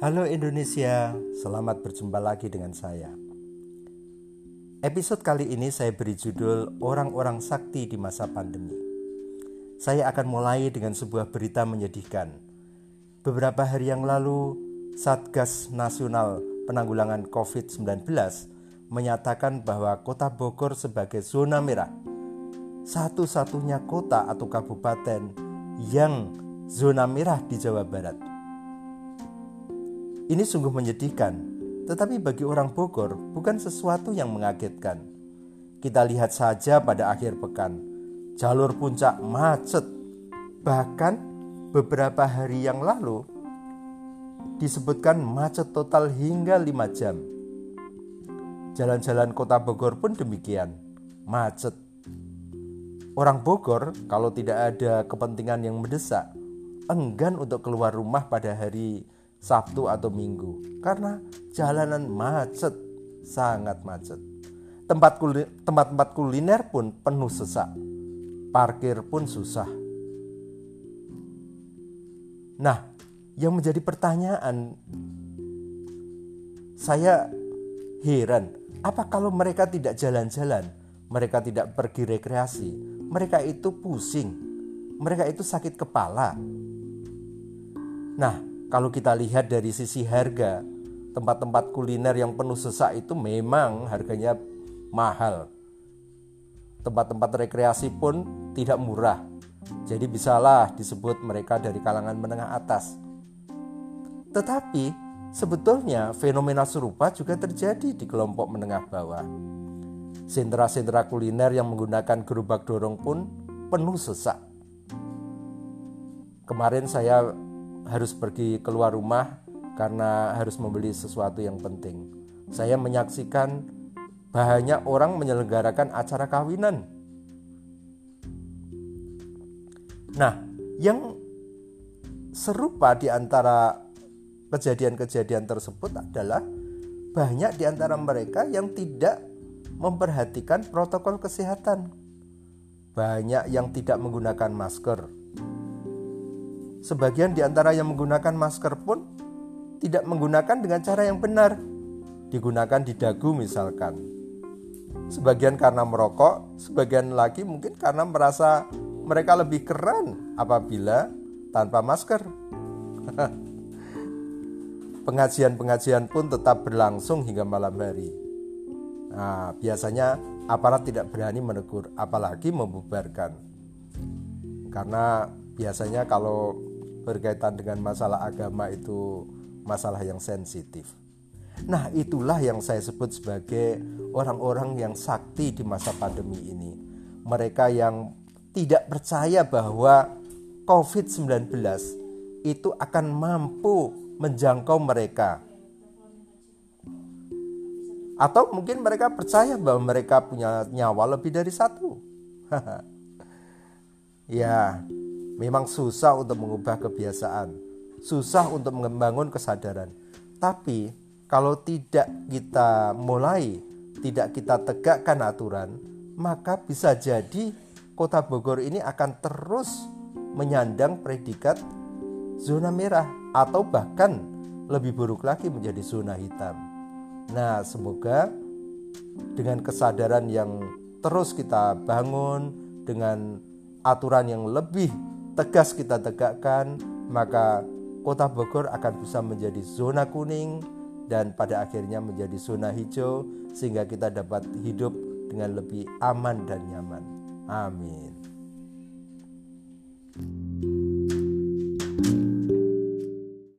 Halo Indonesia, selamat berjumpa lagi dengan saya. Episode kali ini saya beri judul Orang-orang Sakti di Masa Pandemi. Saya akan mulai dengan sebuah berita menyedihkan. Beberapa hari yang lalu, Satgas Nasional Penanggulangan COVID-19 menyatakan bahwa Kota Bogor sebagai zona merah. Satu-satunya kota atau kabupaten yang zona merah di Jawa Barat. Ini sungguh menyedihkan, tetapi bagi orang Bogor bukan sesuatu yang mengagetkan. Kita lihat saja pada akhir pekan, jalur puncak macet. Bahkan beberapa hari yang lalu disebutkan macet total hingga 5 jam. Jalan-jalan kota Bogor pun demikian, macet. Orang Bogor kalau tidak ada kepentingan yang mendesak, enggan untuk keluar rumah pada hari Sabtu atau Minggu karena jalanan macet, sangat macet. Tempat kuliner, tempat-tempat kuliner pun penuh sesak. Parkir pun susah. Nah, yang menjadi pertanyaan saya heran, apa kalau mereka tidak jalan-jalan, mereka tidak pergi rekreasi, mereka itu pusing, mereka itu sakit kepala. Nah, kalau kita lihat dari sisi harga, tempat-tempat kuliner yang penuh sesak itu memang harganya mahal. Tempat-tempat rekreasi pun tidak murah. Jadi bisalah disebut mereka dari kalangan menengah atas. Tetapi sebetulnya fenomena serupa juga terjadi di kelompok menengah bawah. Sentra-sentra kuliner yang menggunakan gerobak dorong pun penuh sesak. Kemarin saya harus pergi keluar rumah karena harus membeli sesuatu yang penting. Saya menyaksikan banyak orang menyelenggarakan acara kawinan. Nah, yang serupa di antara kejadian-kejadian tersebut adalah banyak di antara mereka yang tidak memperhatikan protokol kesehatan. Banyak yang tidak menggunakan masker, Sebagian di antara yang menggunakan masker pun tidak menggunakan dengan cara yang benar. Digunakan di dagu misalkan. Sebagian karena merokok, sebagian lagi mungkin karena merasa mereka lebih keren apabila tanpa masker. Pengajian-pengajian pun tetap berlangsung hingga malam hari. Nah, biasanya aparat tidak berani menegur, apalagi membubarkan. Karena biasanya kalau berkaitan dengan masalah agama itu masalah yang sensitif. Nah, itulah yang saya sebut sebagai orang-orang yang sakti di masa pandemi ini. Mereka yang tidak percaya bahwa COVID-19 itu akan mampu menjangkau mereka. Atau mungkin mereka percaya bahwa mereka punya nyawa lebih dari satu. ya, Memang susah untuk mengubah kebiasaan, susah untuk membangun kesadaran. Tapi kalau tidak kita mulai, tidak kita tegakkan aturan, maka bisa jadi kota Bogor ini akan terus menyandang predikat zona merah atau bahkan lebih buruk lagi menjadi zona hitam. Nah, semoga dengan kesadaran yang terus kita bangun dengan aturan yang lebih tegas kita tegakkan, maka kota Bogor akan bisa menjadi zona kuning dan pada akhirnya menjadi zona hijau sehingga kita dapat hidup dengan lebih aman dan nyaman. Amin.